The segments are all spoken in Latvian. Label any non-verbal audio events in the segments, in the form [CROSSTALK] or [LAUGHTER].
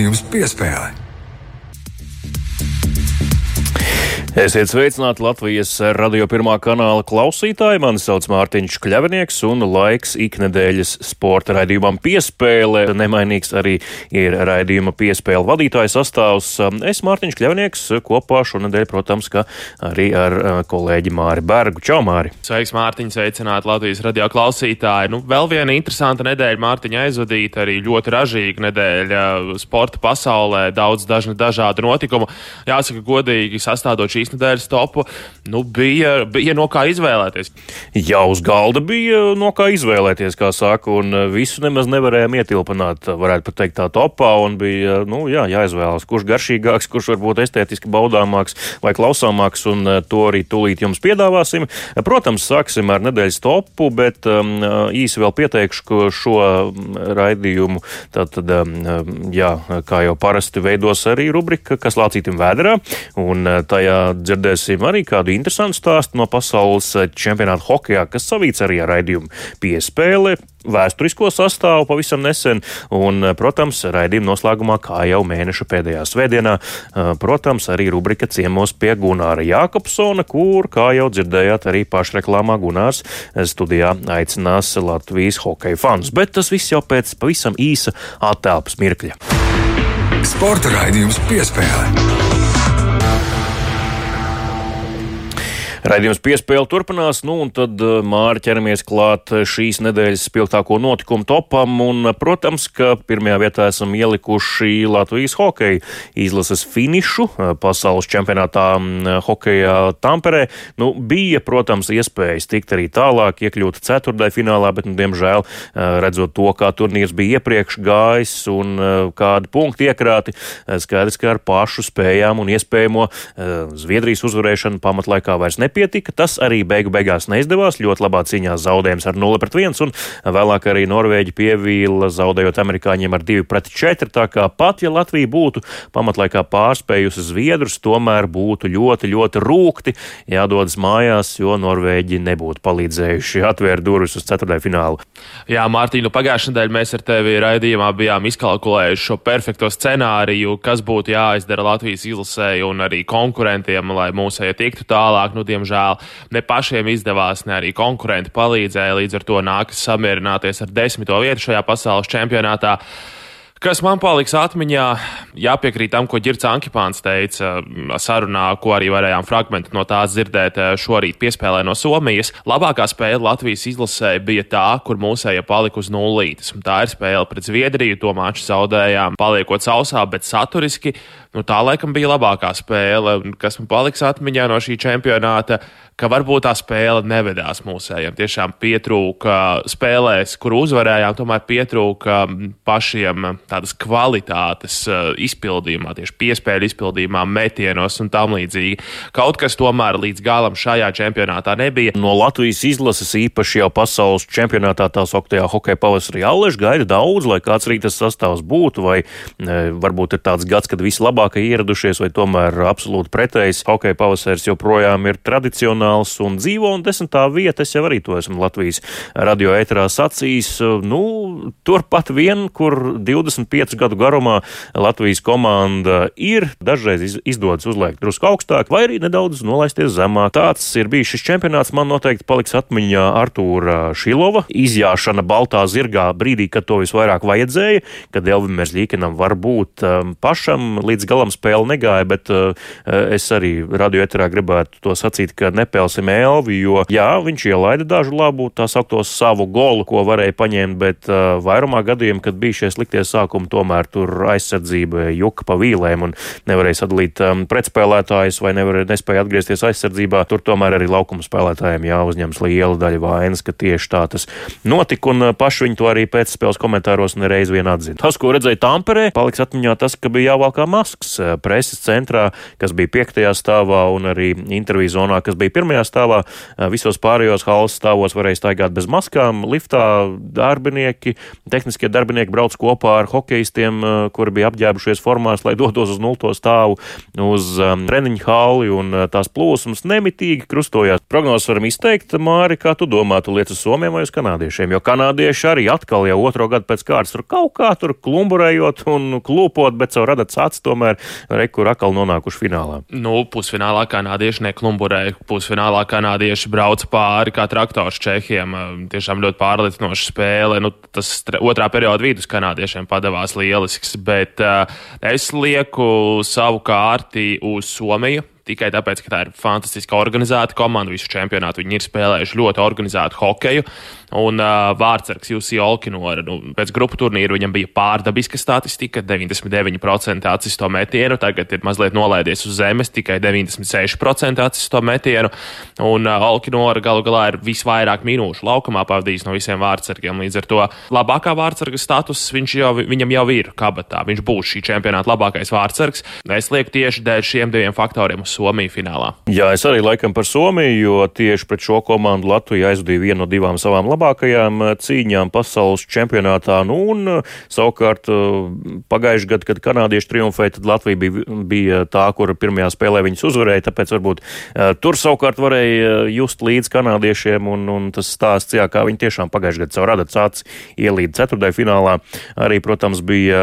Sporta raidījums piespēlē. Esiet sveicināti Latvijas radio pirmā kanāla klausītāji. Mani sauc Mārtiņš Kļavinieks un laiks iknedēļas sporta raidījumam piespēle. Nemainīgs arī ir raidījuma piespēle vadītājs sastāvs. Es Mārtiņš Kļavinieks kopā šonadēļ, protams, ka arī ar kolēģi Māri Bergu. Čau, Māri! Sveiks, Mārtiņ, sveicināti Latvijas radio klausītāji. Nu, vēl viena interesanta nedēļa Mārtiņa aizvadīta, arī ļoti ražīga nedēļa sporta pasaulē, daudz dažni dažādu notikumu. Jāsaka, godīgi sastādot šīs nedēļas topu, nu, bija, bija no kā izvēlēties. Jā, uz galda bija no kā izvēlēties, kā saka, un eh, visu nemaz nevarējām ietilpināt, varētu pat teikt, tā topā, bija, nu, jā, jāizvēlas, kurš garšīgāks, kurš varbūt estētiski baudāmāks vai klausāmāks, un eh, to arī tūlīt jums piedāvāsim. Protams, sāksim ar nedēļas topu, bet um, īsi vēl pieteikšu, šo raidījumu, tātad, um, jā, kā jau parasti veidos arī rubrika, kas lācītim vēderā, un tajā dzirdēsim arī kādu interesantu stāstu no pasaules čempionāta hokeja, kas savīts arī ar raidījumu piespēle vēsturisko sastāvu pavisam nesen, un, protams, raidījuma noslēgumā, kā jau mēneša pēdējā svētdienā, protams, arī rubrika ciemos pie Gunāra Jākopsona, kur, kā jau dzirdējāt, arī pašreklāmā Gunārs studijā aicinās Latvijas hokeja fanus. Bet tas viss jau pēc pavisam īsa attēlpas mirkļa. Sporta raidījums piespēlē. Raidījums piespēle turpinās, nu un tad eh, māri ķeramies klāt šīs nedēļas spilgtāko notikumu topam, un, protams, ka pirmajā vietā esam ielikuši Latvijas hokeja izlases finišu eh, pasaules čempionātā hokeja Tamperē. Nu, bija, protams, iespējas tikt arī tālāk, iekļūt ceturtajā finālā, bet, nu, diemžēl, eh, redzot to, kā turnīrs bija iepriekš gājis un kādi punkti iekrāti, skaidrs, ka ar pašu spējām un iespējamo Zviedrijas uzvarēšanu pamatlaikā vairs nepārāk nepietika. Tas arī beigu beigās neizdevās. Ļoti labā cīņā zaudējums ar 0 pret 1, un vēlāk arī Norvēģi pievīla, zaudējot amerikāņiem ar 2 pret 4. Tā kā pat ja Latvija būtu pamatlaikā pārspējusi Zviedrus, tomēr būtu ļoti, ļoti rūkti jādodas mājās, jo Norvēģi nebūtu palīdzējuši atvērt durvis uz ceturtajā finālu. Jā, Mārtiņ, nu pagājušajā nedēļā mēs ar tevi raidījumā bijām izkalkulējuši šo perfekto scenāriju, kas būtu jāizdara Latvijas izlasēji un arī konkurentiem, lai mūsēji tiktu tālāk. Nu, diemžēl ne pašiem izdevās, ne arī konkurenti palīdzēja. Līdz ar to nākas samierināties ar desmito vietu šajā pasaules čempionātā. Kas man paliks atmiņā, jāpiekrīt tam, ko Girts Ankipāns teica sarunā, ko arī varējām fragmentu no tās dzirdēt eh, šorīt piespēlē no Somijas. Labākā spēle Latvijas izlasē bija tā, kur mūsēja palika uz nullītes. Tā ir spēle pret Zviedriju, to maču zaudējām, paliekot sausā, bet saturiski nu, tā laikam bija labākā spēle, kas man paliks atmiņā no šī čempionāta ka varbūt tā spēle nevedās mūsējiem. Tiešām pietrūka spēlēs, kur uzvarējām, tomēr pietrūka pašiem tādas kvalitātes eh, izpildījumā, tieši piespēļu izpildījumā, metienos un tam līdzīgi. Kaut kas tomēr līdz galam šajā čempionātā nebija. No Latvijas izlases īpaši jau pasaules čempionātā tā sauktajā hokeja pavasarī Alleša gaida daudz, lai kāds arī tas sastāvs būtu, vai ne, varbūt ir tāds gads, kad visi labākie ieradušies, vai tomēr absolūti pretējs. Hokeja pavasaris joprojām ir tradicionāls un dzīvo, un desmitā vieta, es jau arī to esmu Latvijas radio ēterā sacījis, nu, turpat vien, kur 25 gadu garumā Latvijas komanda ir, dažreiz izdodas uzliekt drusku augstāk, vai arī nedaudz nolaisties zemāk. Tāds ir bijis šis čempionāts, man noteikti paliks atmiņā Artūra Šilova izjāšana baltā zirgā brīdī, kad to visvairāk vajadzēja, kad Elvim Merzļīkinam varbūt um, pašam līdz galam spēle negāja, bet uh, es arī radio ēterā gribētu to sacīt, ka nepelsim Elvi, jo, jā, viņš ielaida dažu labu, tā sakto, savu golu, ko varēja paņemt, bet uh, vairumā gadījumā, kad bija šie sliktie sākumi, tomēr tur aizsardzība juka pa vīlēm un nevarēja sadalīt um, pretspēlētājus vai nevarēja nespēja atgriezties aizsardzībā. Tur tomēr arī laukuma spēlētājiem jāuzņems liela daļa vainas, ka tieši tā tas notika, un paši viņi to arī pēcspēles komentāros nereiz vien atzina. Tas, ko redzēja Tamperē, paliks atmiņā tas, ka bija jāvalkā masks uh, preses centrā, kas bija piektajā stāvā, un arī interviju zonā, kas bija pirmajā stāvā, visos pārējos halas stāvos varēja staigāt bez maskām. Liftā darbinieki, tehniskie darbinieki brauc kopā ar hokeistiem, kuri bija apģērbušies formās, lai [LAUGHS] dotos uz nulto stāvu uz um, treniņu hali un tās plūsmas nemitīgi krustojās. Prognozes varam izteikt, Māri, kā tu domā, tu liec uz Somiem vai uz kanādiešiem, jo kanādieši arī atkal jau otro gadu pēc kārtas tur kaut kā tur klumburējot un klūpot, bet caur radat acis tomēr rekur atkal nonākuši finālā. Nu, pusfinālā kanādieši neklumburēja, pusfinālā kanādieši brauca pāri kā traktors Čehiem. Tiešām ļoti pārliecinoša spēle. Nu, tas otrā perioda vidus kanādiešiem padavās lielisks, bet uh, es lieku savu kārti uz Somiju tikai tāpēc, ka tā ir fantastiski organizēta komanda. Visu čempionātu viņi ir spēlējuši ļoti organizētu hokeju. Un uh, vārdsargs Jussi Olkinora, nu, pēc grupu turnīra viņam bija pārdabiska statistika, 99% atsisto metienu, tagad ir mazliet nolaidies uz zemes, tikai 96% atsisto metienu. Un uh, Olkinora galu galā ir visvairāk minūšu laukumā pavadījis no visiem vārdsargiem. Līdz ar to labākā vārdsarga status jau, viņam jau ir kabatā. Viņš būs šī čempionāta labākais vārdsargs. Es lieku tieši dēļ šiem diviem faktoriem uz Somiju finālā. Jā, es arī laikam par Somiju, jo tieši pret šo komandu Latvija aizdīja vienu no divām savām labākajām eh, cīņām pasaules čempionātā. Nu, un eh, savukārt eh, pagājušajā gadā, kad kanādieši triumfēja, tad Latvija bija, bija tā, kur pirmajā spēlē viņus uzvarēja. Tāpēc varbūt tur savukārt varēja just līdz kanādiešiem, un, un tas stāsts, jā, kā viņi tiešām pagājušajā gadā savu radatu sācis ielīd ceturtajā finālā, arī, protams, bija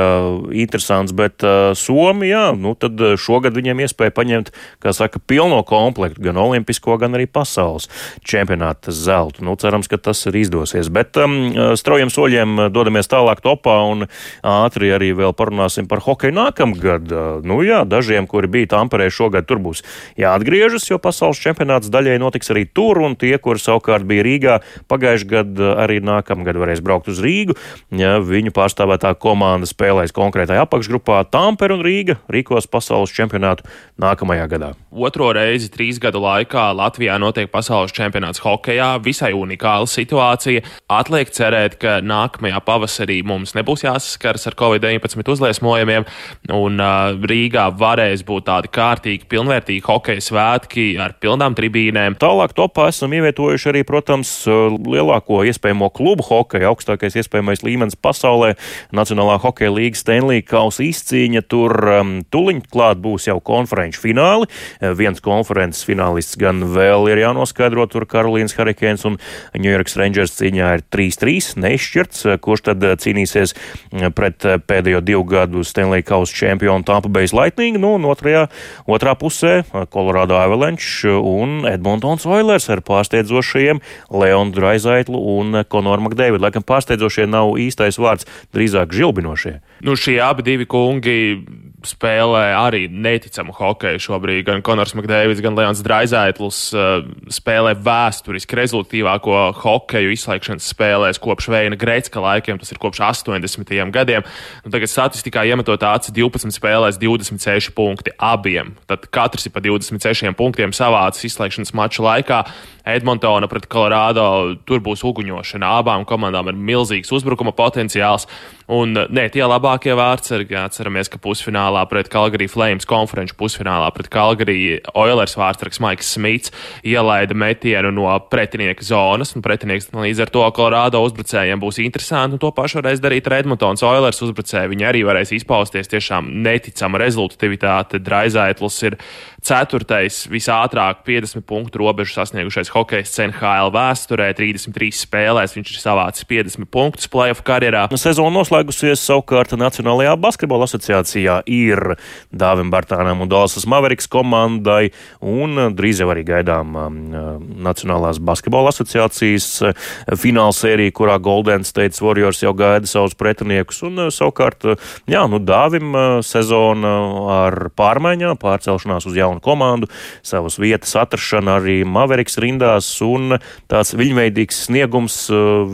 interesants, bet Somija, nu tad šogad viņiem iespēja paņemt kā saka, pilno komplektu, gan olimpisko, gan arī pasaules čempionāta zeltu. Nu, cerams, ka tas arī izdosies. Bet um, straujiem soļiem dodamies tālāk topā un ātri arī vēl parunāsim par hokeju nākamgad. Nu jā, dažiem, kuri bija Tamperē šogad, tur būs jāatgriežas, jo pasaules čempionāts daļai notiks arī tur, un tie, kuri savukārt bija Rīgā pagājušajā gadā, arī nākamgad varēs braukt uz Rīgu. Ja viņu pārstāvētā komanda spēlēs konkrētajā apakšgrupā Tampere un Rīga rīkos pasaules čempionātu nākamajā gadā. Otro reizi trīs gadu laikā Latvijā notiek pasaules čempionāts hokeja. Visai unikāla situācija. Atliek cerēt, ka nākamajā pavasarī mums nebūs jāsaskaras ar Covid-19 uzliesmojumiem, un Rīgā varēs būt tādi kārtīgi, pilnvērtīgi hokeja svētki ar pilnām tribīnēm. Tālāk topā esam ievietojuši arī, protams, lielāko iespējamo klubu hokeja, augstākais iespējamais līmenis pasaulē - Nacionālā hokeja līga Stanley Kausa izcīņa. Tur um, tuliņ klāt būs jau konferenču fināli. Viens konferences finālists gan vēl ir jānoskaidro, tur Karolīnas Hurricanes un New York Rangers cīņā ir 3-3 neizšķirts, kurš tad cīnīsies pret pēdējo divu gadu Stanley Kausa čempionu Tampa Bay Lightning, nu, un otrajā, otrā pusē Colorado Avalanche un Edmontons Oilers ar pārsteidzošajiem Leonu Draizaitlu un Konoru Makdēvidu. Laikam pārsteidzošie nav īstais vārds, drīzāk žilbinošie. Nu, šie abi divi kungi spēlē arī neticamu hokeju šobrīd. Gan Konors Makdēvis, gan Leons Draizaitls uh, spēlē vēsturiski rezultātīvāko hokeju izslēgšanas spēlēs kopš Veina Greitska laikiem, tas ir kopš 80. gadiem. Nu, tagad statistikā iemetot acis 12 spēlēs 26 punkti abiem. Tad katrs ir pa 26 punktiem savācis izslēgšanas mača laikā. Edmontona pret Colorado tur būs uguņošana. Abām komandām ir milzīgs uzbrukuma potenciāls. Un, nē, tie labākie vārdsargi, atceramies, ka pusfinālā pret Calgary Flames konferenču pusfinālā pret Calgary Oilers vārdsargs Maiks Smits ielaida metienu no pretinieka zonas, pretinieks līdz ar to Colorado uzbrucējiem būs interesanti, to pašu varēs darīt ar Edmontons Oilers uzbrucēji. Viņi arī varēs izpausties tiešām neticama rezultatīvitāte. Draizaitls ir ceturtais visātrāk 50 punktu robežu sasniegušais hokejs NHL vēsturē. 33 spēlēs viņš ir savācis 50 punktus playoff karjerā. Sezona noslēgusies savukārt Nacionālajā basketbola asociācijā ir Dāvim Bartānam un Dalsas Maveriks komandai, un drīz jau arī gaidām um, Nacionālās basketbola asociācijas uh, fināla sērija, kurā Golden State Warriors jau gaida savus pretiniekus, un uh, savukārt, uh, jā, nu Dāvim sezona ar pārmaiņām, pārcelšanās uz jaunu komandu, savas vietas atrašana arī Maveriks rindās un tāds viņveidīgs sniegums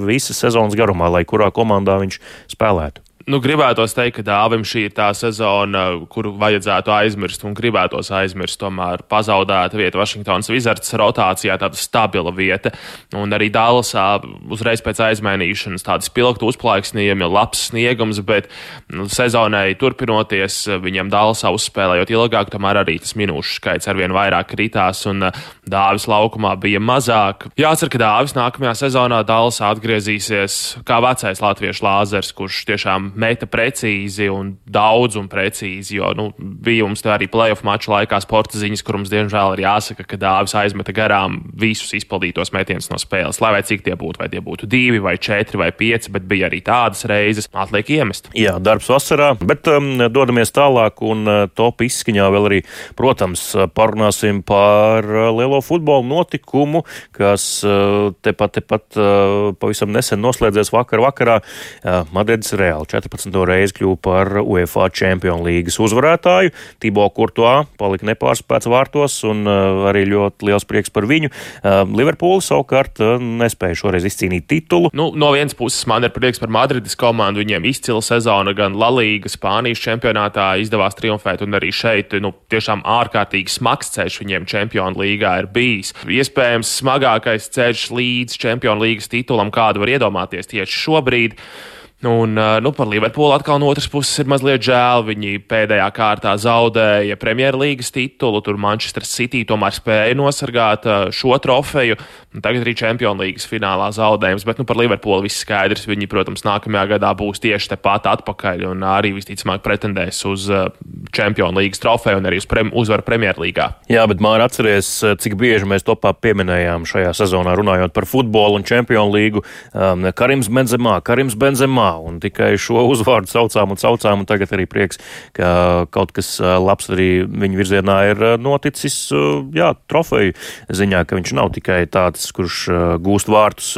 visas sezonas garumā, lai kurā komandā viņš spēlētu. Nu, gribētos teikt, ka Dāvim šī ir tā sezona, kuru vajadzētu aizmirst, un gribētos aizmirst, tomēr pazaudēta vieta Vašingtonas Wizards rotācijā, tāda stabila vieta. Un arī Dallasā uzreiz pēc aizmainīšanas tādas pilktu uzplaiksnījumi, labs sniegums, bet nu, sezonai turpinoties, viņam Dallasā uzspēlējot ilgāk, tomēr arī tas minūšu skaits arvien vairāk kritās, un uh, Dāvis laukumā bija mazāk. Jācer, ka Dāvis nākamajā sezonā Dallasā atgriezīsies kā vecais latviešu lāzers, kurš tiešām meta precīzi un daudz un precīzi. Jo nu, bija mums arī playoff maču laikā sporta ziņas, kur mums diemžēl ir jāsaka, ka dāvis aizmeta garām visus izpildītos metienus no spēles. Lai vai cik tie būtu, vai tie būtu divi, vai četri, vai pieci, bet bija arī tādas reizes, atliek iemest. Jā, darbs vasarā, bet um, dodamies tālāk un uh, top izskaņā vēl arī, protams, parunāsim par uh, lielo futbola notikumu, kas uh, tepat, tepat uh, pavisam nesen noslēdzies vakar vakarā. Uh, Madrids Reāli 14. reizi kļuva par UEFA Champions līgas uzvarētāju. Tibo Kurtoā palika nepārspēts vārtos un uh, arī ļoti liels prieks par viņu. Uh, Liverpools savukārt uh, nespēja šoreiz izcīnīt titulu. Nu, no vienas puses man ir prieks par Madrides komandu. Viņiem izcila sezona gan Lalīga, Spānijas čempionātā izdevās triumfēt, un arī šeit nu, tiešām ārkārtīgi smags ceļš viņiem Champions līgā ir bijis. Iespējams, smagākais ceļš līdz Champions līgas titulam, kādu var iedomāties tieši šobrīd. Un, nu, par Liverpoolu atkal no otras puses ir mazliet žēl. Viņi pēdējā kārtā zaudēja Premjerlīgas titulu, tur Manchester City tomēr spēja nosargāt šo trofeju. Tagad arī Champions League finālā zaudējums, bet nu, par Liverpoolu viss skaidrs. Viņi, protams, nākamajā gadā būs tieši tepat atpakaļ un arī visticamāk pretendēs uz Champions League trofeju un arī uz prem, uzvaru Premjerlīgā. Jā, bet man atceries, cik bieži mēs topā pieminējām šajā sezonā runājot par futbolu un Champions League. Um, Karims Benzemā, Karims Benzemā un tikai šo [LAUGHS] uzvārdu saucām un saucām, un tagad arī prieks, ka kaut kas labs arī viņa virzienā ir noticis, jā, trofeju ziņā, ka viņš nav tikai tāds, kurš gūst vārtus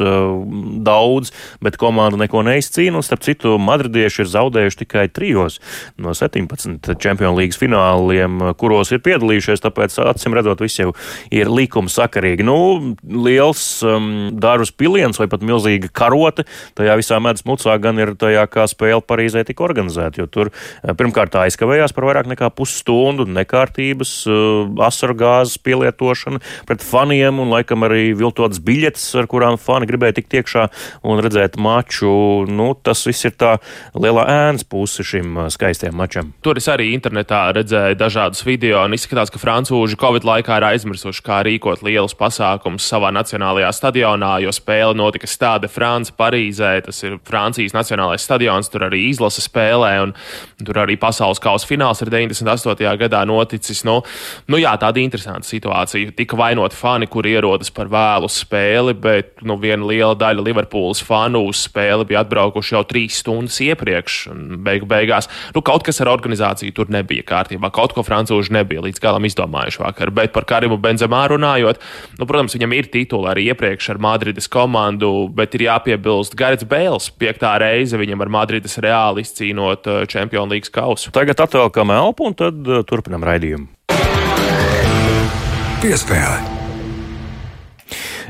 daudz, bet komanda neko neizcīna, un starp citu madridieši ir zaudējuši tikai trijos no 17 Champions League fināliem, kuros ir piedalījušies, tāpēc acīm redzot, viss jau ir likuma sakarīgi. Nu, liels um, dārus piliens vai pat milzīga karote tajā visā medus mucā gan ir ir tajā, kā spēle Parīzē tika organizēta. Jo tur eh, pirmkārt aizkavējās par vairāk nekā pusstundu, nekārtības, eh, asaru gāzes pielietošana pret faniem un laikam arī viltotas biļetes, ar kurām fani gribēja tikt iekšā un redzēt maču. Nu, tas viss ir tā lielā ēnas puse šim eh, skaistajam mačam. Tur es arī internetā redzēju dažādus video un izskatās, ka francūži Covid laikā ir aizmirsuši, kā rīkot lielus pasākumus savā nacionālajā stadionā, jo spēle notika Stade France Parīzē. Tas ir Francijas nacionālais Nacionālais stadions, tur arī izlase spēlē, un tur arī pasaules kausa fināls ir 98. gadā noticis. Nu, nu jā, tāda interesanta situācija. Tika vainoti fani, kuri ierodas par vēlu spēli, bet nu, viena liela daļa Liverpools fanu uz spēli bija atbraukuši jau trīs stundas iepriekš. Beigu beigās nu, kaut kas ar organizāciju tur nebija kārtībā. Kaut ko francūži nebija līdz galam izdomājuši vakar. Bet par Karimu Benzemā runājot, nu, protams, viņam ir tituli arī iepriekš ar Madrides komandu, bet ir jāpiebilst Garets Bēls piektā reize reize viņam ar Madrides reāli izcīnot Champions League kausu. Tagad atvēlkam elpu un tad turpinam raidījumu. Piespēle.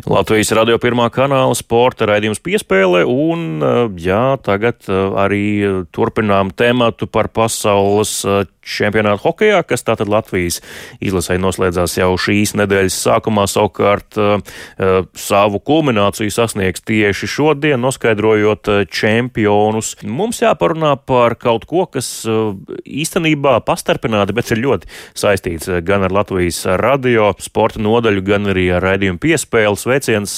Latvijas radio pirmā kanāla sporta raidījums piespēle, un jā, tagad arī turpinām tēmatu par pasaules čempionātu hokeja, kas tātad Latvijas izlasē noslēdzās jau šīs nedēļas sākumā, savukārt uh, savu kulmināciju sasniegs tieši šodien, noskaidrojot uh, čempionus. Mums jāparunā par kaut ko, kas īstenībā pastarpināti, bet ir ļoti saistīts gan ar Latvijas radio sporta nodaļu, gan arī ar raidījumu piespēles veiciens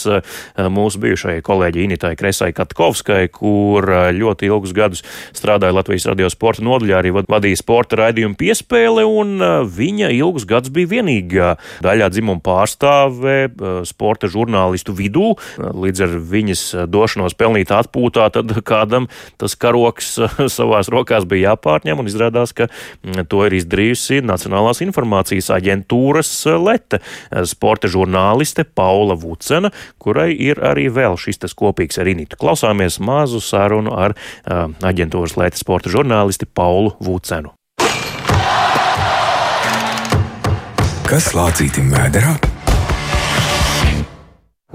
mūsu bijušajai kolēģi Initai Kresai Katkovskai, kur ļoti ilgus gadus strādāja Latvijas radio sporta nodaļā, arī vadīja sporta raidījumu raidījuma piespēle, un viņa ilgus gadus bija vienīgā daļā dzimuma pārstāve sporta žurnālistu vidū. Līdz ar viņas došanos pelnīt atpūtā, tad kādam tas karoks [LAUGHS] savās rokās bija jāpārņem, un izrādās, ka to ir izdarījusi Nacionālās informācijas aģentūras lete sporta žurnāliste Paula Vucena, kurai ir arī vēl šis tas kopīgs ar Initu. Klausāmies mazu sarunu ar aģentūras lētas sporta žurnālisti Paulu Vucenu. Kas lācītim vēderā?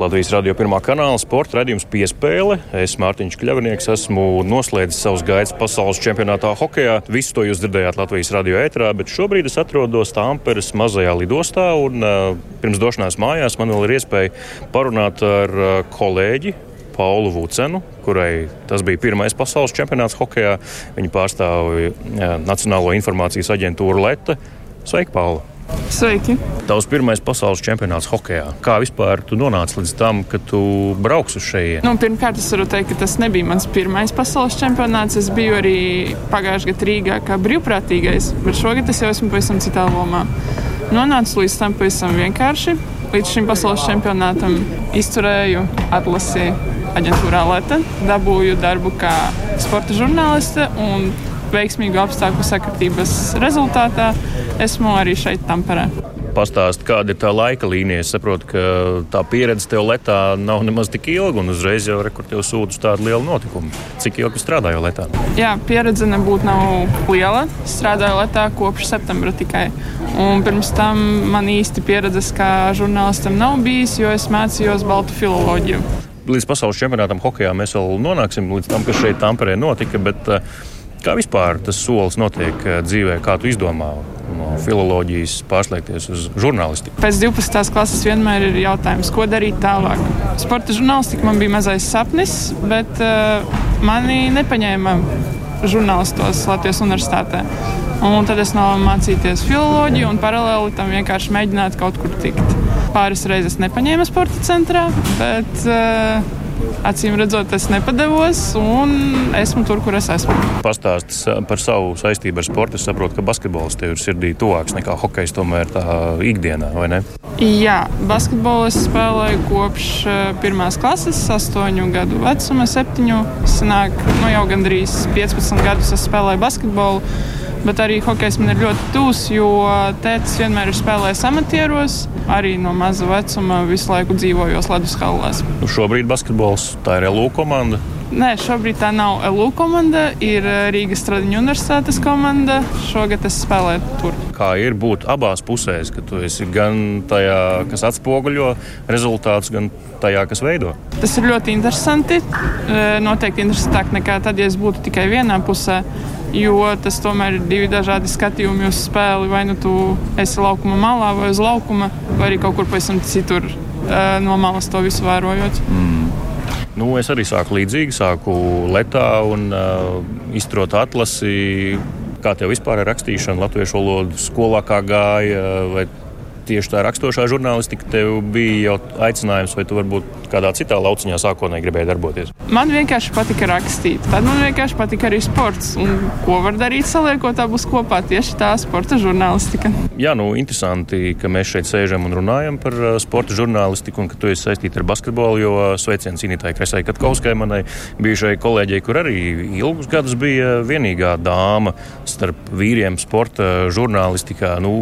Latvijas radio pirmā kanāla sporta raidījums piespēle. Es, Mārtiņš Kļavinieks, esmu noslēdzis savus gaitas pasaules čempionātā hokeja. Visu to jūs dzirdējāt Latvijas radio ētrā, bet šobrīd es atrodos Tāmperes mazajā lidostā. Un, uh, pirms došanās mājās man vēl ir iespēja parunāt ar uh, kolēģi Paulu Vucenu, kurai tas bija pirmais pasaules čempionāts hokeja. Viņa pārstāv uh, Nacionālo informācijas aģentūru Leta. Sveika, Paula! Sveiki! Tavs pirmais pasaules čempionāts hokeja. Kā vispār tu nonāci līdz tam, ka tu brauks uz šejienu? Nu, pirmkārt, es varu teikt, ka tas nebija mans pirmais pasaules čempionāts. Es biju arī pagājušajā gadā Rīgā kā brīvprātīgais, bet šogad es jau esmu pavisam citā lomā. Nonācu līdz tam pavisam vienkārši. Līdz šim pasaules čempionātam izturēju atlasi aģentūrā Leta, dabūju darbu kā sporta žurnāliste un veiksmīgu apstākļu sakritības rezultātā esmu arī šeit, Tamperē. Pastāst, kāda ir tā laika līnija. Es saprotu, ka tā pieredze tev letā nav nemaz tik ilga, un uzreiz jau rekur tev sūta uz tādu lielu notikumu. Cik ilgi strādāju letā? Jā, pieredze nebūtu nav liela. Strādāju letā kopš septembra tikai. Un pirms tam man īsti pieredzes kā žurnālistam nav bijis, jo es mācījos baltu filoloģiju. Līdz pasaules čempionātam hokeja mēs vēl nonāksim līdz tam, kas šeit Tamperē notika. Bet, Kā vispār tas solis notiek dzīvē, kā tu izdomā no filozofijas pārslēgties uz žurnālistiku? Pēc 12. klases vienmēr ir jautājums, ko darīt tālāk. Sporta žurnālistika man bija mazais sapnis, bet uh, mani nepaņēma žurnālistos Latvijas universitātē. Un tad es nolēmu mācīties filozofiju un paralēli tam vienkārši mēģināt kaut kur tikt. Pāris reizes nepaņēma sporta centrā, bet uh, acīm redzot, es nepadevos un esmu tur, kur es esmu. Pastāstis par savu saistību ar sportu. Es saprotu, ka basketbols tev ir sirdī tuvāks nekā hokejs, tomēr tā ikdienā, vai ne? Jā, basketbolu es spēlēju kopš pirmās klases, astoņu gadu vecuma, septiņu. Sanāk, nu jau gandrīz 15 gadus es spēlēju basketbolu. Bet arī hokejs man ir ļoti tūs, jo tēvs vienmēr ir spēlējis amatieros. Arī no maza vecuma visu laiku dzīvojos ledus hallās. Nu, šobrīd basketbols tā ir LU komanda. Nē, šobrīd tā nav LU komanda. Ir Rīgas Stradiņu universitātes komanda. Šogad es spēlēju tur. Kā ir būt abās pusēs, ka tu esi gan tajā, kas atspoguļo rezultātus, gan tajā, kas veido? Tas ir ļoti interesanti. Noteikti interesantāk nekā tad, ja es būtu tikai vienā pusē jo tas tomēr ir divi dažādi skatījumi uz spēli. Vai nu tu esi laukuma malā vai uz laukuma, vai arī kaut kur pavisam citur no malas to visu vērojot. Mm. Nu, es arī sāku līdzīgi, sāku letā un uh, izturot atlasi. Kā tev vispār ir rakstīšana latviešu valodu skolā, kā gāja? Vai tieši tā raksturošā žurnālistika tev bija jau aicinājums, vai tu varbūt kādā citā lauciņā sākotnēji gribēji darboties? Man vienkārši patika rakstīt. Tad man vienkārši patika arī sports. Un ko var darīt, saliekot abus kopā? Tieši tā sporta žurnālistika. Jā, nu, interesanti, ka mēs šeit sēžam un runājam par uh, sporta žurnālistiku un ka tu esi saistīta ar basketbolu. Jo sveiciens cīnītāji Kresai Katkauskai, manai bijušajai kolēģei, kur arī ilgus gadus bija vienīgā dāma starp vīriem sporta žurnālistikā. Nu,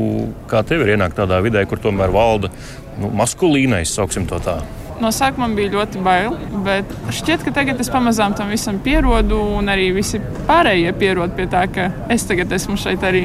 kā tev ir ienākt tādā vidē, kur tomēr valda nu, maskulīnais, sauksim to tā? No sākuma bija ļoti bail, bet šķiet, ka tagad es pamazām tam visam pierodu, un arī visi pārējie pierod pie tā, ka es tagad esmu šeit arī.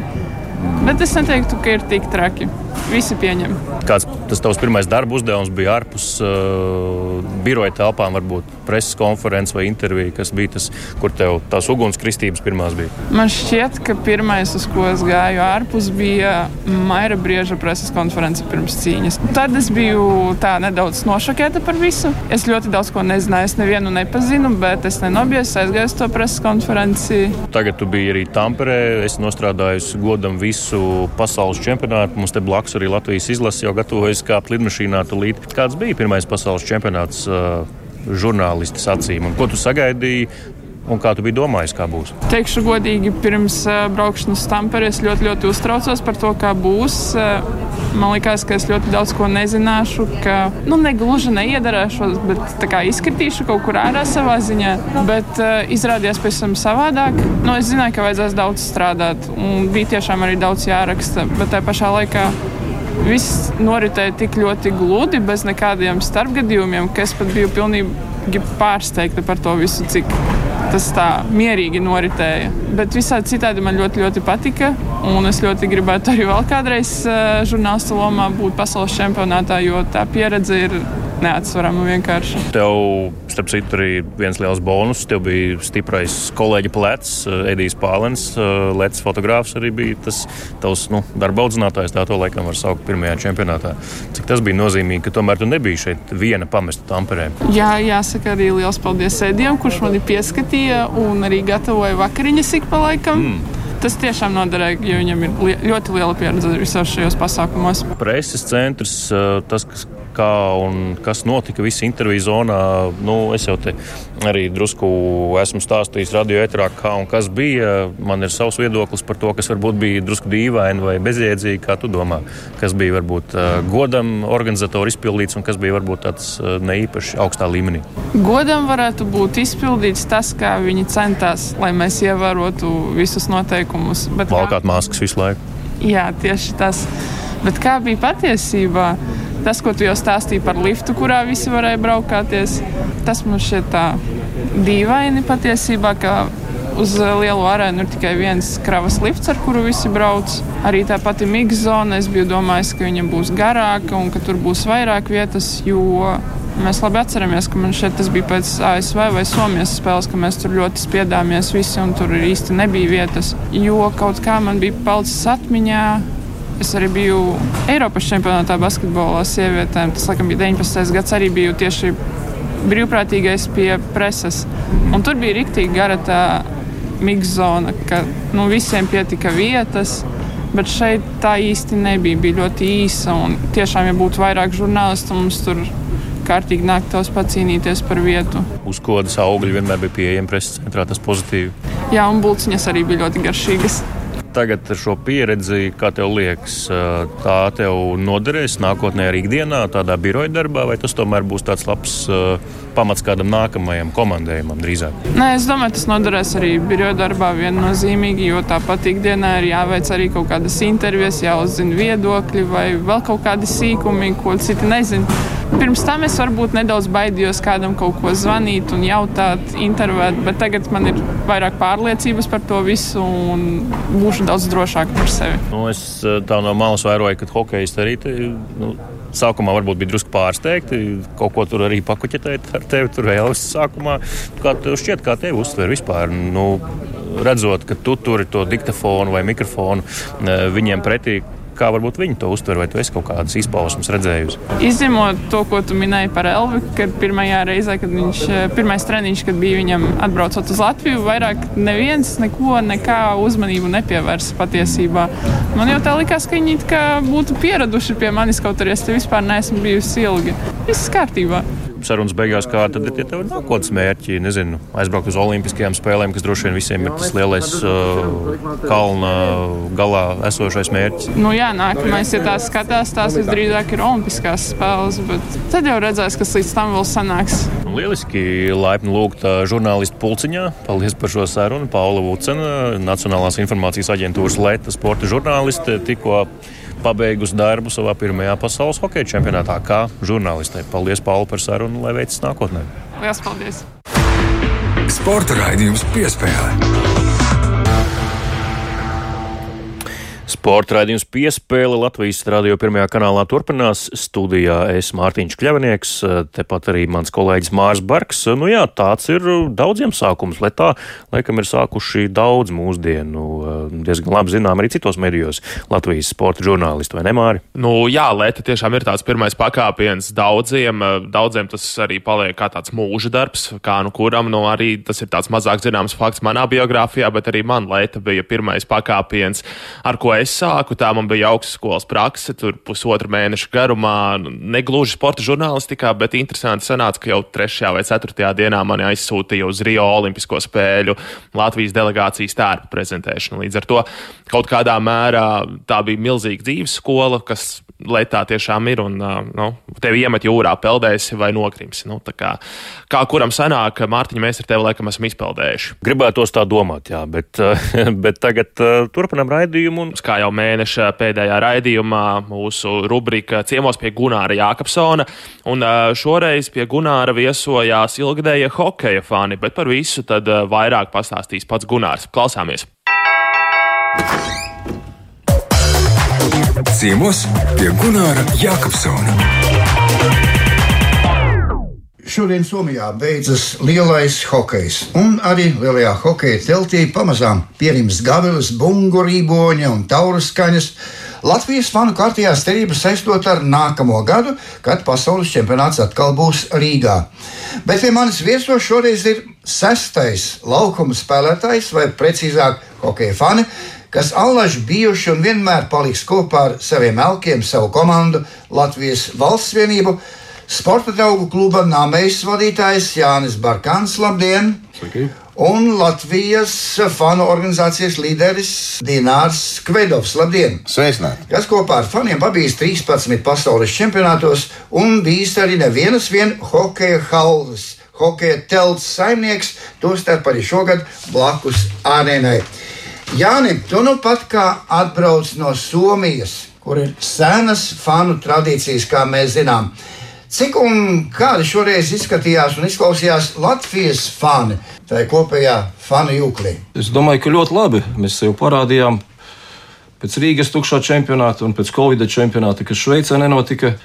Bet es neteiktu, ka ir tik traki. Visi pieņem. Kāds tas tavs pirmais darba uzdevums bija ārpus uh, biroja telpām, varbūt preses konferences vai intervija, kas bija tas, kur tev tās ugunskristības pirmās bija? Man šķiet, ka pirmais, uz ko es gāju ārpus, bija Maira Brieža preses konference pirms cīņas. Tad es biju tā nedaudz nošokēta par visu. Es ļoti daudz ko nezināju, es nevienu nepazinu, bet es nenobijos aizgāju uz to preses konferenci. Tagad tu biji arī Tamperē, es nostrādājusi godam visu pasaules čempionātu. Mums te blakus arī Latvijas izlase jau gatavojas kāpt lidmašīnā tulīt. Kāds bija pirmais pasaules čempionāts uh, žurnālistas acīm un ko tu sagaidīji? Un kā tu biji domājis, kā būs? Teikšu godīgi, pirms uh, braukšanas uz Tampere es ļoti, ļoti uztraucos par to, kā būs. Uh, man liekas, ka es ļoti daudz ko nezināšu, ka nu, negluži neiedarēšos, bet kā, izkritīšu kaut kur ārā savā ziņā. Bet uh, izrādījās tam savādāk. Nu, es zināju, ka vajadzēs daudz strādāt, un bija tiešām arī daudz jāraksta. Bet tajā pašā laikā viss noritēja tik ļoti gludi, bez nekādiem starpgadījumiem, ka es pat biju pilnīgi pārsteigta par to visu, cik tas tā mierīgi noritēja. Bet visādi citādi man ļoti, ļoti patika. Un es ļoti gribētu arī vēl kādreiz uh, žurnālistu lomā būt pasaules čempionātā, jo tā pieredze ir neatsverama vienkārši. Tev, starp citu, arī viens liels bonus. Tev bija stiprais kolēģi plecs, eh, Edijs Pālens, eh, Latvijas fotogrāfs arī bija tas tavs nu, darba audzinātājs. Tā to laikam var saukt pirmajā čempionātā. Cik tas bija nozīmīgi, ka tomēr tu nebija šeit viena pamesta tamperē? Jā, jāsaka arī liels paldies Edijam, kurš mani pieskatīja un arī gatavoja vakariņas ik pa laikam. Mm. Tas tiešām noderēja, jo viņam ir li ļoti liela pieredze visos šajos pasākumos. Preses centrs, tas, kas kā un kas notika visā interviju zonā. Nu, es jau te arī drusku esmu stāstījis radio etrā, kā un kas bija. Man ir savs viedoklis par to, kas varbūt bija drusku dīvaini vai bezjēdzīgi. Kā tu domā, kas bija varbūt uh, godam organizatori izpildīts un kas bija varbūt tāds uh, neīpaši augstā līmenī? Godam varētu būt izpildīts tas, kā viņi centās, lai mēs ievērotu visus noteikumus. Valkāt kā... maskas visu laiku. Jā, tieši tas. Bet kā bija patiesībā? Tas, ko tu jau stāstīji par liftu, kurā visi varēja braukāties, tas man šķiet tā dīvaini patiesībā, ka uz lielu arēnu ir tikai viens kravas lifts, ar kuru visi brauc. Arī tā pati miksa zona, es biju domājis, ka viņa būs garāka un ka tur būs vairāk vietas, jo mēs labi atceramies, ka man šeit tas bija pēc ASV vai Somijas spēles, ka mēs tur ļoti spiedāmies visi un tur īsti nebija vietas. Jo kaut kā man bija palicis atmiņā Es arī biju Eiropas čempionātā basketbolā sievietēm. Tas, laikam, bija 19. gads. Arī biju tieši brīvprātīgais pie preses. Un tur bija rīktīgi gara tā mikzona, ka nu, visiem pietika vietas. Bet šeit tā īsti nebija. Bija ļoti īsa. Tiešām, ja būtu vairāk žurnālistu, mums tur kārtīgi nāktos pacīnīties par vietu. Uzkodas augļi vienmēr bija pieejami preses centrā, tas pozitīvi. Jā, un bulciņas arī bija ļoti garšīgas tagad ar šo pieredzi, kā tev liekas, tā tev noderēs nākotnē arī ikdienā, tādā biroja darbā, vai tas tomēr būs tāds labs pamats kādam nākamajam komandējumam drīzāk? Nē, es domāju, tas noderēs arī biroja darbā viennozīmīgi, jo tāpat ikdienā ir jāveic arī kaut kādas intervijas, jāuzzina viedokļi vai vēl kaut kādi sīkumi, ko citi nezina. Pirms tam es varbūt nedaudz baidījos kādam kaut ko zvanīt un jautāt, intervēt, bet tagad man ir vairāk pārliecības par to visu un būšu daudz drošāk par sevi. Nu, es eh, tā no malas vēroju, ka hokejisti arī te, nu, sākumā varbūt bija drusku pārsteigti. Kaut ko tur arī pakuķetēt ar tevi. Tur vēl es sākumā. Kā tev šķiet, kā tevi uztver vispār? Nu, redzot, ka tu turi to diktafonu vai mikrofonu eh, viņiem pretī, Kā varbūt viņi to uztver, vai tu esi kaut kādas izpausmes redzējusi? Izņemot to, ko tu minēji par Elvi, kad pirmajā reizē, kad viņš, eh, pirmais treniņš, kad bija viņam atbraucot uz Latviju, vairāk neviens neko, nekā uzmanību nepievērsa patiesībā. Man jau tā likās, ka viņi būtu pieraduši pie manis, kaut arī es te vispār neesmu bijusi ilgi. Viss kārtībā sarunas beigās, kāda tad ir ja tev nākotnes mērķi? Nezinu, aizbraukt uz Olimpiskajām spēlēm, kas droši vien visiem ir tas lielais uh, kalna galā esošais mērķis. Nu, jā, nākamais, ja tās skatās, tās visdrīzāk ir Olimpiskās spēles, bet tad jau redzēs, kas līdz tam vēl sanāks. Nu, lieliski, laipni lūgt žurnālistu pulciņā. Paldies par šo sarunu. Paula Vucena, Nacionālās informācijas aģentūras Leta sporta žurnāliste, tikko pabeigusi darbu savā pirmajā pasaules hokeja čempionātā kā žurnālistē. Paldies, Pauli, par sarunu, lai veicas nākotnē. Lielas paldies! Sporta raidījums piespēlē. Sporta raidījums piespēle Latvijas radio pirmajā kanālā turpinās. Studijā es Mārtiņš Kļavinieks, tepat arī mans kolēģis Mārs Barks. Nu jā, tāds ir daudziem sākums, lai tā, laikam ir sākuši daudz mūsdienu, diezgan labi zinām arī citos medijos Latvijas sporta žurnālisti, vai ne Māri? Nu jā, Lēta tiešām ir tāds pirmais pakāpiens daudziem. Daudziem tas arī paliek kā tāds mūža darbs, kā nu kuram, nu arī tas ir tāds mazāk zināms fakts manā biogrāfijā, bet arī man Lēta bija pirmais pakāpiens, ar ko es sāku, tā man bija augstskolas prakse, tur pusotra mēneša garumā, negluži sporta žurnālistikā, bet interesanti sanāca, ka jau trešajā vai ceturtajā dienā mani aizsūtīja uz Rio Olimpisko spēļu Latvijas delegācijas tērpa prezentēšanu. Līdz ar to kaut kādā mērā tā bija milzīga dzīves skola, kas Lietā tiešām ir, un nu, tevi iemet jūrā, peldēsi vai nokrimsi. Nu, kā, kā kuram sanāk, Mārtiņa, mēs ar tevi laikam esam izpeldējuši. Gribētos tā domāt, jā, bet, [LAUGHS] bet tagad turpinam raidījumu. Un... Kā jau mēneša pēdējā raidījumā, mūsu rubrika ciemos pie Gunāra Jākapsona, un šoreiz pie Gunāra viesojās ilgadēja hokeja fani, bet par visu tad vairāk pastāstīs pats Gunārs. Klausāmies! Ciemos pie Gunāra Jākapsona. Šodien Somijā beidzas lielais hokejs, un arī lielajā hokeja teltī pamazām pierims gavilas, bungu rīboņa un taurus skaņas. Latvijas fanu kārtījās cerības saistot ar nākamo gadu, kad pasaules čempionāts atkal būs Rīgā. Bet pie manis viesos šoreiz ir sestais laukuma spēlētājs, vai precīzāk, hokeja fani, kas allaž bijuši un vienmēr paliks kopā ar saviem elkiem, savu komandu, Latvijas valsts vienību. Sporta draugu kluba nāmējas vadītājs Jānis Barkans, labdien! Sveiki. Un Latvijas fanu organizācijas līderis Dinārs Kvedovs, labdien! Sveicināti! Kas kopā ar faniem pabijis 13 pasaules čempionātos un bijis arī nevienas vien hokeja halles hokeja telts saimnieks, tostarp arī šogad blakus arēnai. Jāni, tu nu pat kā atbrauc no Somijas, kur ir senas fanu tradīcijas, kā mēs zinām. Cik un kādi šoreiz izskatījās un izklausījās Latvijas fani tajā kopējā fanu jūklī? Es domāju, ka ļoti labi. Mēs sev parādījām pēc Rīgas tukšā čempionāta un pēc Covid čempionāta, kas Šveicē nenotika.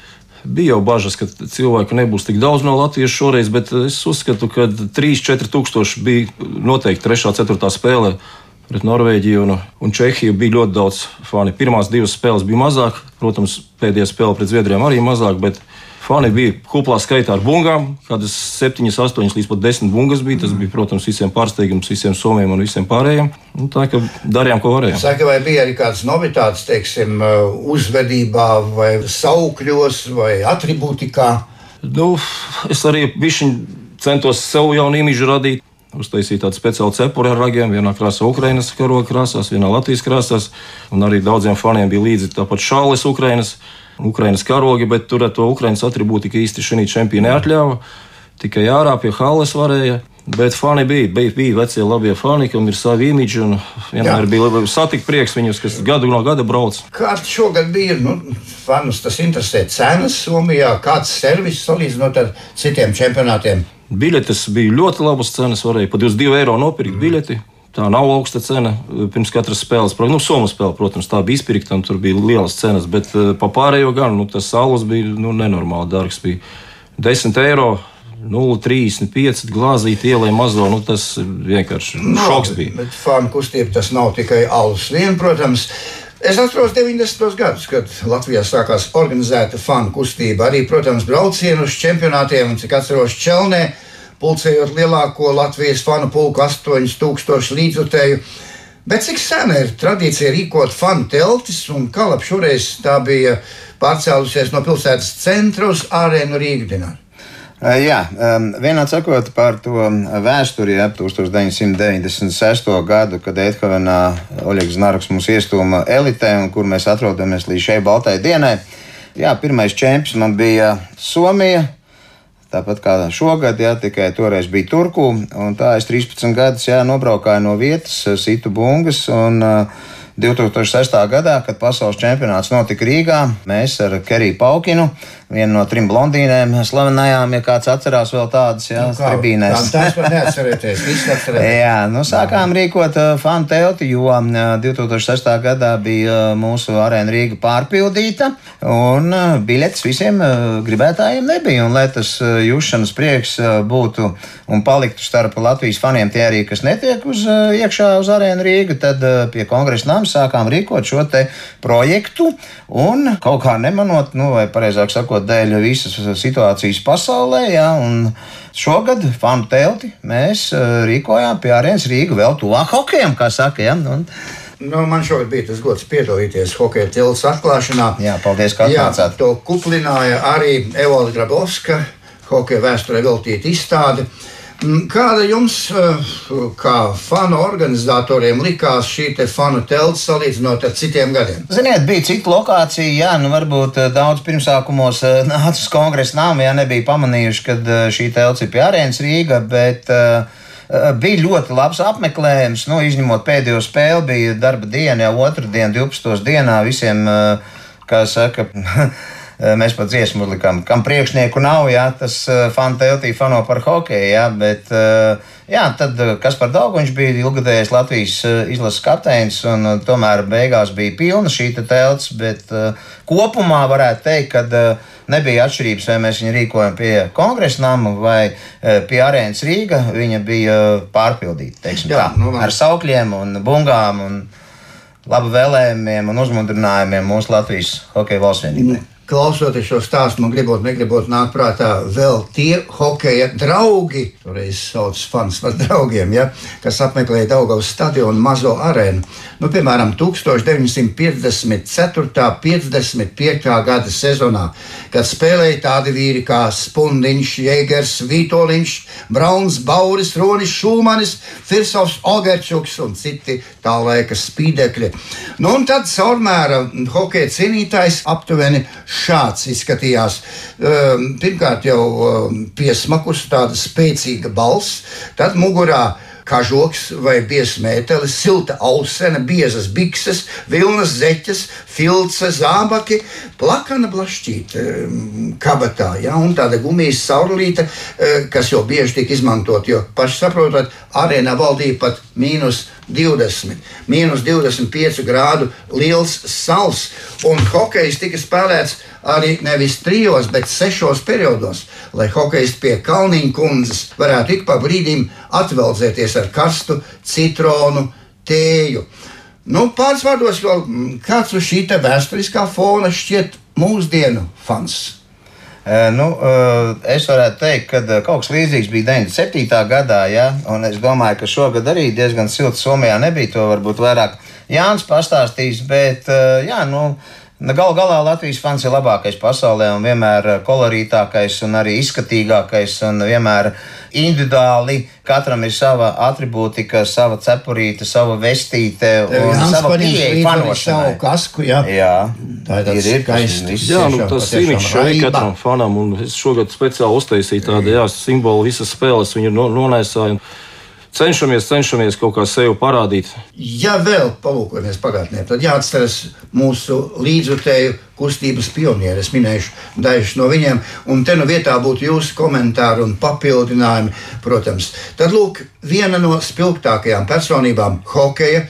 Bija jau bažas, ka cilvēku nebūs tik daudz no Latvijas šoreiz, bet es uzskatu, ka 3-4 tūkstoši bija noteikti 3. un 4. spēlē. Pret Norvēģiju un, un Čehiju bija ļoti daudz fani. Pirmās divas spēles bija mazāk, protams, pēdējā spēle pret Zviedrijām arī mazāk, bet Fani bija kuplā skaitā ar bungām, kādas 7, 8 līdz pat 10 bungas bija. Tas bija, protams, visiem pārsteigums, visiem somiem un visiem pārējiem. Nu, tā kā darījām, ko varējām. Saka, vai bija arī kādas novitātes, teiksim, uzvedībā, vai saukļos, vai atribūtikā? Nu, es arī centos sev jaunu imīžu radīt. Uztaisīja tādu speciālu cepuri ar ragiem. Vienā krāsā Ukraiņas karoga krāsās, vienā Latvijas krāsās. Un arī daudziem faniem bija līdzi tāpat šāles Ukraiņas. Ukraiņas karogi, bet tur to Ukraiņas atribūtiku īsti šī čempioni neatļāva. Tikai ārā pie halas varēja. Bet fani bija, bija, bija vecie labie fani, kam ir savi imidži. Vienmēr Jā. bija satikt prieks viņus, kas gadu no gada brauc. Kāds šogad bija? Nu, fanus tas interesē cenas Somijā, kāds servis salīdzinot ar citiem čempionātiem. Biļetes bija ļoti labas cenas, varēja pat 22 eiro nopirkt mm. biļeti. Tā nav augsta cena eh, pirms katras spēles. Nu, Somijas spēle, protams, tā bija izpirkta un tur bija lielas cenas, bet uh, pa pārējo gan nu, tas saules bija nu, nenormāli dārgs. Bija 10 eiro. 0,35 glāzīti ielai mazo. Nu, tas vienkārši no, šoks bija. Bet fanu kustība tas nav tikai alus vien, protams. Es atceros 90. gadus, kad Latvijā sākās organizēta fanu kustība. Arī, protams, braucienu uz čempionātiem, un cik atceros Čelnē pulcējot lielāko Latvijas fanu pulku 8000 līdzutēju. Bet cik sena ir tradīcija rīkot fanu teltis, un Kalapa šoreiz tā bija pārcēlusies no pilsētas centra uz ārēnu Rīgdienu? Jā, vienā sakot par to vēsturi, ap 1996. gadu, kad Eidhovenā Oļegs Znārks mūs iestūma elitē, un kur mēs atrodamies līdz šai baltai dienai. Jā, pirmais čempions man bija Somija, Tāpat kā šogad, jā, tikai toreiz bija Turku. Tā es 13 gadus jā, nobraukāju no vietas, situ bungas. Un, uh, 2006. gadā, kad pasaules čempionāts notika Rīgā, mēs ar Keriju Paukinu, vienu no trim blondīnēm, slavenajām, ja kāds atcerās vēl tādas, jā, nu, tribīnēs. Tā, tās var neatcerēties, viss atcerēties. [LAUGHS] jā, nu sākām rīkot uh, fanu telti, jo uh, 2006. gadā bija uh, mūsu arēna Rīga pārpildīta, un uh, biļetes visiem uh, gribētājiem nebija, un lai tas uh, jūšanas prieks uh, būtu un paliktu starp Latvijas faniem tie arī, kas netiek uz iekšā uz arēnu Rīga, tad pie kongresa nams sākām rīkot šo projektu, un kaut kā nemanot, nu, vai pareizāk sakot, dēļ visas situācijas pasaulē, ja, šogad fanu telti mēs uh, rīkojām pie arēnas Rīga vēl tuvāk hokejam, kā saka. Ja, un, Nu, man šogad bija tas gods piedalīties hokeja tilts atklāšanā. Jā, paldies, ka atnācāt. Jā, to kuplināja arī Evalda Grabovska, hokeja vēsturē veltīta izstāde. Uh, kāda jums, eh, kā fanu organizatoriem, likās šī fanu telts salīdzinot ar citiem gadiem? Ziniet, bija cita lokācija, jā, nu varbūt eh, daudz pirmsākumos eh, [LAUGHS] nāca uz kongresa nāmu, ja nebija pamanījuši, ka šī telts ir pie arēnas Rīga, bet bija ļoti labs apmeklējums. Nu, izņemot pēdējo spēli, bija darba diena, jau otrdien, 12. dienā visiem, kā saka, [LAUGHS] mēs pat dziesmu likām, kam priekšnieku nav, jā, tas eh, fanu teltī fano par hokeju, jā, bet, eh, jā, tad kas par daudz viņš bija ilgadējis Latvijas izlases kapteinis, un tomēr beigās bija pilna šī telts, bet kopumā varētu teikt, ka nebija atšķirības, vai mēs viņu rīkojam pie kongresa nama vai pie arēnas Rīga. Viņa bija pārpildīta Jā, tā, nu, ar saukļiem un bungām un labu vēlējumiem un uzmundrinājumiem mūsu Latvijas hokeja valsts vienībai. Klausoties šo stāstu, man gribot, negribot nāk prātā vēl tie hokeja draugi, toreiz sauc fans par draugiem, ja, kas apmeklēja Daugavas stadionu mazo arēnu. Nu, piemēram, 1954. 55. gada sezonā, kad spēlēja tādi vīri kā Spundiņš, Jēgers, Vītoliņš, Brauns, Bauris, Ronis, Šūmanis, Firsovs, Ogerčuks un citi tā laika spīdekļi. Nu, un tad caurmēra hokeja cīnītājs aptuveni šāds izskatījās. Um, pirmkārt, jau um, piesmakus, tāda spēcīga balss, tad mugurā kažoks vai biezmētelis, silta ausene, biezas bikses, vilnas zeķes, filce, zābaki, plakana blašķīta kabatā, ja, un tāda gumijas saurlīte, kas jau bieži tiek izmantot, jo paši saprotat, arēnā valdīja pat mīnus 20, mīnus 25 grādu liels sals, un hokejs tika spēlēts arī nevis trijos, bet sešos periodos, lai hokejs pie Kalniņa kundzes varētu ik pa brīdim atveldzēties ar karstu citronu tēju. Nu, pāris vārdos, kāds uz šī vēsturiskā fona šķiet mūsdienu fans? Nu, es varētu teikt, ka kaut kas līdzīgs bija 97. gadā, ja? un es domāju, ka šogad arī diezgan silts Somijā nebija. To varbūt vairāk Jānis pastāstīs, bet jā, nu, Galu galā Latvijas fans ir labākais pasaulē un vienmēr kolorītākais un arī izskatīgākais un vienmēr individuāli. Katram ir sava attribūtika, sava cepurīte, sava vestīte un Jānis sava pieeja fanošanai. kasku, jā. Jā, Tā ir tāds ir, ir skaists. Jā, nu, tas imidžs šeit katram fanam, un es šogad speciāli uztaisīju tādu jā, simbolu visas spēles, viņu no, nonēsāju. Cenšamies, cenšamies kaut kā sevi parādīt. Ja vēl palūkojamies pagātnē, tad jāatceras mūsu līdzjutēju kustības pionieri. Es minēšu dažus no viņiem, un te nu vietā būtu jūsu komentāri un papildinājumi, protams. Tad lūk, viena no spilgtākajām personībām hokeja.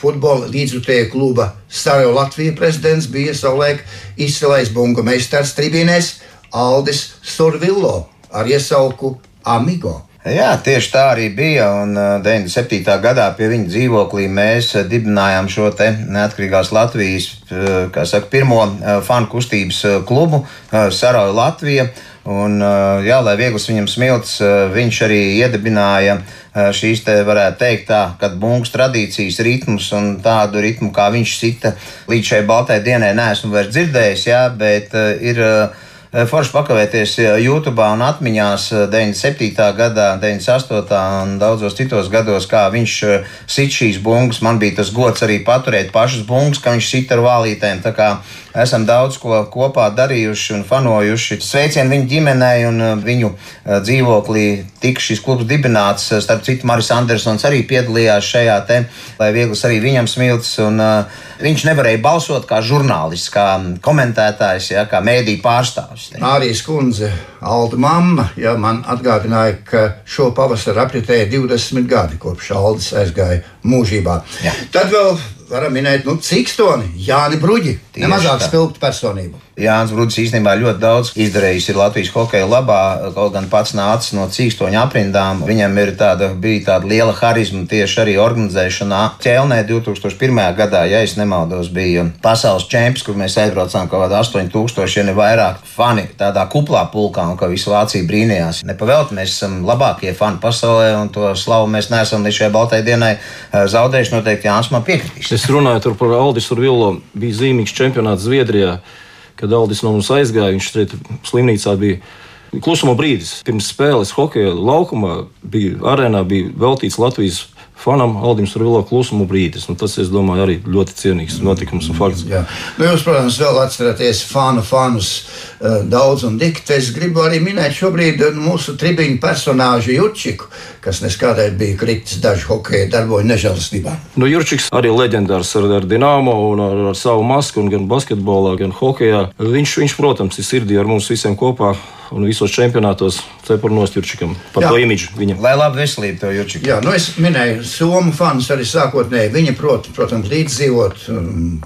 Futbola līdzjutēja kluba Stāro Latvijas prezidents bija savulaik izcilais bunga meistars tribīnēs Aldis Survillo ar iesauku Amigo. Jā, tieši tā arī bija. Un uh, 97. gadā pie viņa dzīvoklī mēs uh, dibinājām šo neatkarīgās Latvijas, uh, kā saka, pirmo uh, fanu kustības uh, klubu uh, Sarauja Latvija. Un, uh, jā, lai viegls viņam smilts, uh, viņš arī iedibināja uh, šīs, te varētu teikt, tā, kad bungas tradīcijas ritmus un tādu ritmu, kā viņš sita līdz šai baltai dienai, neesmu vairs dzirdējis, jā, bet uh, ir. Uh, Forši pakavēties YouTube un atmiņās 97. gadā, 98. un daudzos citos gados, kā viņš sit šīs bungas. Man bija tas gods arī paturēt pašas bungas, kā viņš sit ar vālītēm. Tā kā esam daudz ko kopā darījuši un fanojuši. Sveicienu viņu ģimenei un viņu dzīvoklī tika šis klubs dibināts. Starp citu, Maris Andersons arī piedalījās šajā te, lai viegls arī viņam smilts. Un, uh, viņš nevarēja balsot kā žurnālists, kā komentētājs, ja, kā mēdīņu pārstāvis. Arī skundze, Alda mamma, ja, man atgādināja, ka šo pavasaru apritēja 20 gadi kopš Aldis aizgāja mūžībā. Jā. Tad vēl varam minēt, nu, Cikstoni, Jāni Bruģi, nemazāk spilgtu personību. Jānis Brudis īstenībā ļoti daudz izdarījis Latvijas hokeja labā, kaut gan pats nācis no cīkstoņa aprindām. Viņam ir tāda, bija tāda liela harizma tieši arī organizēšanā. Ķelnē 2001. gadā, ja es nemaldos, bija pasaules čempions, kur mēs aizbraucām kaut kādā 8000, ja ne vairāk fani tādā kuplā pulkā, un ka visu Vāciju brīnījās. Nepavēlti mēs esam labākie fani pasaulē, un to slavu mēs neesam līdz šai baltai dienai eh, zaudējuši. Noteikti Jānis man piekritīs. Es runāju par Aldisu Villo, bija zīmīgs čempionāts Zviedrijā, kad Aldis no mums aizgāja. Viņš šeit slimnīcā bija. Klusuma brīdis pirms spēles hokeja laukumā bija arēnā, bija veltīts Latvijas fanam Aldim Survilo klusuma brīdis. Un tas, es domāju, arī ļoti cienīgs notikums un fakts. Jā. Nu, jūs, protams, vēl atceraties fanu fanus uh, daudz un dikti. Es gribu arī minēt šobrīd eh, mūsu tribiņu personāžu Jučiku, kas neskādēļ bija kritis dažu hokeja darboju nežēlastībā. Nu, Jurčiks arī leģendārs ar, ar Dienāmo un ar, ar savu masku, gan basketbolā, gan hokeja. Viņš, viņš, protams, ir sirdī ar mums visiem kopā un visos čempionātos cepurnos Jurčikam par Jā. to imidžu viņam. Lai labi veselību to Jučiku. Jā, nu es minēju Somu fanus arī sākotnēji. Viņi, prot, protams, līdzdzīvot,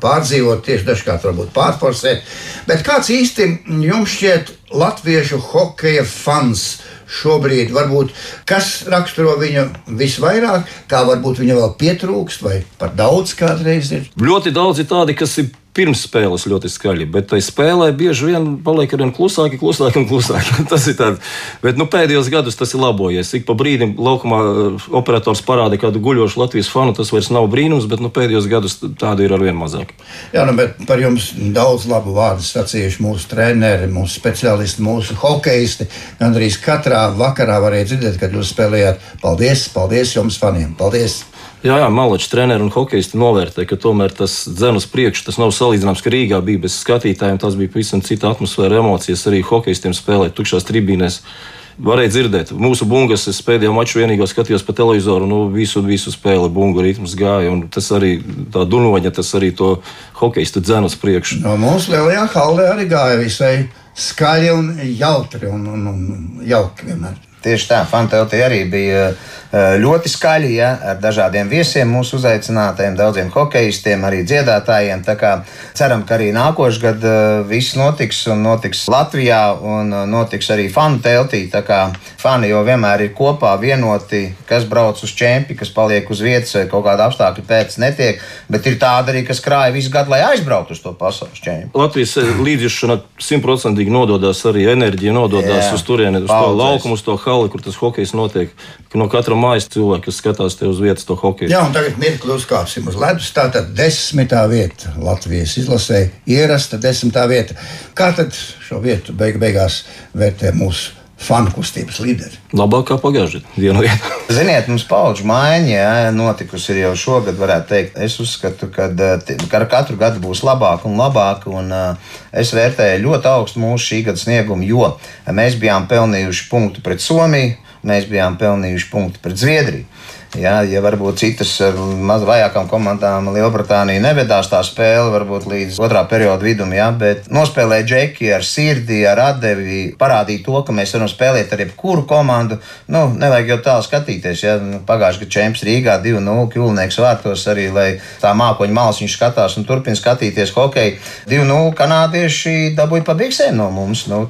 pārdzīvot, tieši dažkārt varbūt pārforsēt. Bet kāds īsti jums šķiet latviešu hokeja fans? Šobrīd varbūt kas raksturo viņu visvairāk, kā varbūt viņa vēl pietrūkst, vai par daudz kādreiz ir. Ļoti daudz ir tādi, kas ir pirms spēles ļoti skaļi, bet tai spēlē bieži vien paliek ar vien klusāki, klusāki un klusāki. [LAUGHS] tas ir tāds, bet nu, pēdējos gados tas ir labojies. Ik pa brīdim laukumā uh, operators parāda kādu guļošu Latvijas fanu, tas vairs nav brīnums, bet nu, pēdējos gados tādu ir arvien mazāk. Jā, nu, bet par jums daudz labu vārdu sacījuši mūsu treneri, mūsu speciālisti, mūsu hokeisti. Gan arī katrā vakarā varēja dzirdēt, kad jūs spēlējāt. Paldies, paldies jums, faniem! Paldies! Jā, jā Malačs treneri un hokeisti novērtē, ka tomēr tas dzen uz priekšu. Tas nav salīdzināms, ka Rīgā bija bez skatītājiem. Tas bija pavisam cita atmosfēra, emocijas arī hokeistiem spēlēt tukšās tribīnēs. Varēja dzirdēt, mūsu bungas, pēdējo maču vienīgo skatījos pa televizoru, nu visu, visu spēli, bungu ritms gāja, un tas arī tā dunoņa, tas arī to hokeistu dzen uz priekšu. No mūsu lielajā hallē arī gāja visai skaļi un jautri un, un, un jauki vienmēr. Tieši tā, Fantelti arī bija Eh, ļoti skaļi, ja, ar dažādiem viesiem mūsu uzaicinātajiem, daudziem hokeistiem, arī dziedātājiem. Tā kā ceram, ka arī nākošais gads eh, viss notiks un notiks Latvijā un eh, notiks arī fanu teltī. Tā kā fani jau vienmēr ir kopā vienoti, kas brauc uz čempi, kas paliek uz vietas vai kaut kāda apstākļa pēc netiek, bet ir tāda arī, kas krāja visu gadu, lai aizbrauktu uz to pasaules čempi. Latvijas līdzjūšana simtprocentīgi nododās arī enerģija, nododās Jā, uz turieni, uz paudzēs. to laukumu, uz to hali, kur tas hokejs notiek. No katra mājas cilvēki, kas skatās te uz vietas to hokeju. Jā, un tagad mirkli uzkāpsim uz ledus. Tātad desmitā vieta Latvijas izlasē, ierasta desmitā vieta. Kā tad šo vietu beig beigās vērtē mūsu? Fanu kustības līderi. Labāk kā pagājušajā dienā. [LAUGHS] Ziniet, mums paudžu maiņa jā, notikusi jau šogad, varētu teikt. Es uzskatu, ka ar katru gadu būs labāk un labāk. Un, uh, es vērtēju ļoti augstu mūsu šī gada sniegumu, jo mēs bijām pelnījuši punktu pret Somiju, mēs bijām pelnījuši punktu pret Zviedriju. Ja, ja varbūt citas eh, maz vājākām komandām Lielbritānija nevedās tā spēle, varbūt līdz otrā perioda vidum, ja, bet nospēlēja džeki ar sirdi, ar atdevi, parādīja to, ka mēs varam spēlēt ar jebkuru komandu. Nu, nevajag jau tālu skatīties. Ja. Nu, Pagājušajā gadā čempions Rīgā 2-0 Kulnieks vārtos arī, lai tā mākoņa malas viņš skatās un turpina skatīties hokeju. 2-0 kanādieši dabūja pa biksēm no mums. Nu,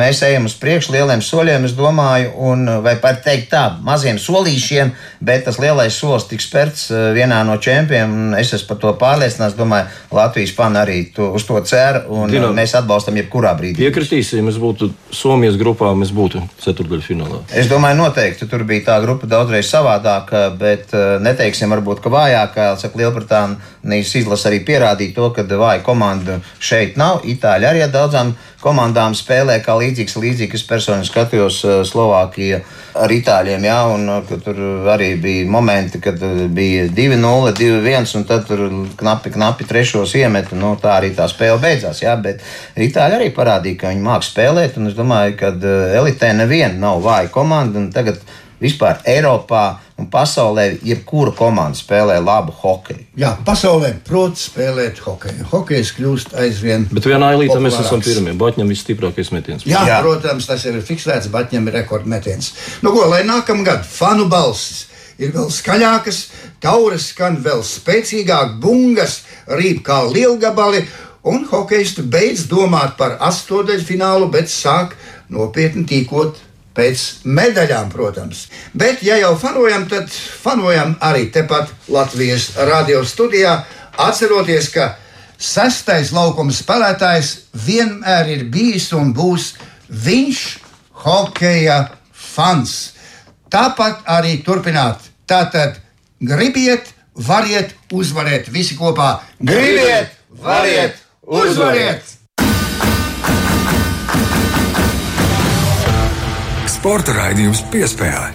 mēs ejam uz priekšu lieliem soļiem, es domāju, un vai par teikt tā, maziem solīšiem bet tas lielais solis tiks spērts eh, vienā no čempioniem. Es esmu par to pārliecināts. Domāju, Latvijas fani arī to, uz to cer, un Dino, mēs atbalstam jebkurā brīdī. Piekritīsim, ja mēs būtu Somijas grupā, mēs būtu ceturdaļu finālā. Es domāju, noteikti tur bija tā grupa daudzreiz savādāka, bet eh, neteiksim, varbūt, ka vājākā, saka, Lielbritānijas izlase arī pierādīja to, ka vāja komanda šeit nav. Itāļi arī ar daudzām komandām spēlē kā līdzīgs, līdzīgs. Es personīgi skatījos eh, Slovākiju ar itāļiem, jā, un tur arī bija momenti, kad bija 2-0, 2-1, un tad tur knapi, knapi trešos iemetu. Nu, tā arī tā spēle beidzās. Jā, bet itāļi arī parādīja, ka viņi māks spēlēt, un es domāju, ka elitē neviena nav vāja komanda. Tagad vispār Eiropā un pasaulē jebkura komanda spēlē labu hokeju. Jā, pasaulē prot spēlēt hokeju. Hokejs kļūst aizvien. Bet vienā ailītē mēs esam pirmie. Batņam visstiprākais metiens. Jā, Jā, protams, tas ir fiksēts. Batņam ir rekordmetiens. Nu, ko, lai nākamgad fanu balsis ir vēl skaļākas, tauras skan vēl spēcīgāk, bungas rīp kā lielgabali. Un hokeisti beidz domāt par astotdaļfinālu, bet sāk nopietni tīkot pēc medaļām, protams. Bet, ja jau fanojam, tad fanojam arī tepat Latvijas radio studijā, atceroties, ka sestais laukuma spēlētājs vienmēr ir bijis un būs viņš, hokeja fans. Tāpat arī turpināt. Tātad gribiet, variet, uzvarēt visi kopā. Gribiet, variet, uzvariet! Sporta raidījums piespēlē.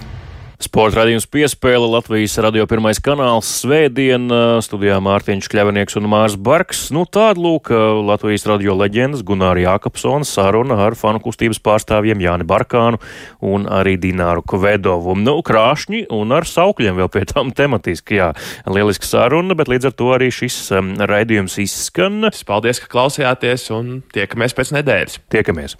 Sporta raidījums piespēle Latvijas radio pirmais kanāls Svētdien, studijā Mārtiņš Kļavinieks un Mārs Barks. Nu tāda lūk Latvijas radio leģendas Gunāra Jākapsona saruna ar fanu kustības pārstāvjiem Jāni Barkānu un arī Dināru Kvedovu. Nu, krāšņi un ar saukļiem vēl pie tām tematiski, jā. Lieliska saruna, bet līdz ar to arī šis um, raidījums izskan. Paldies, ka klausījāties un tiekamies pēc nedēļas. Tiekamies!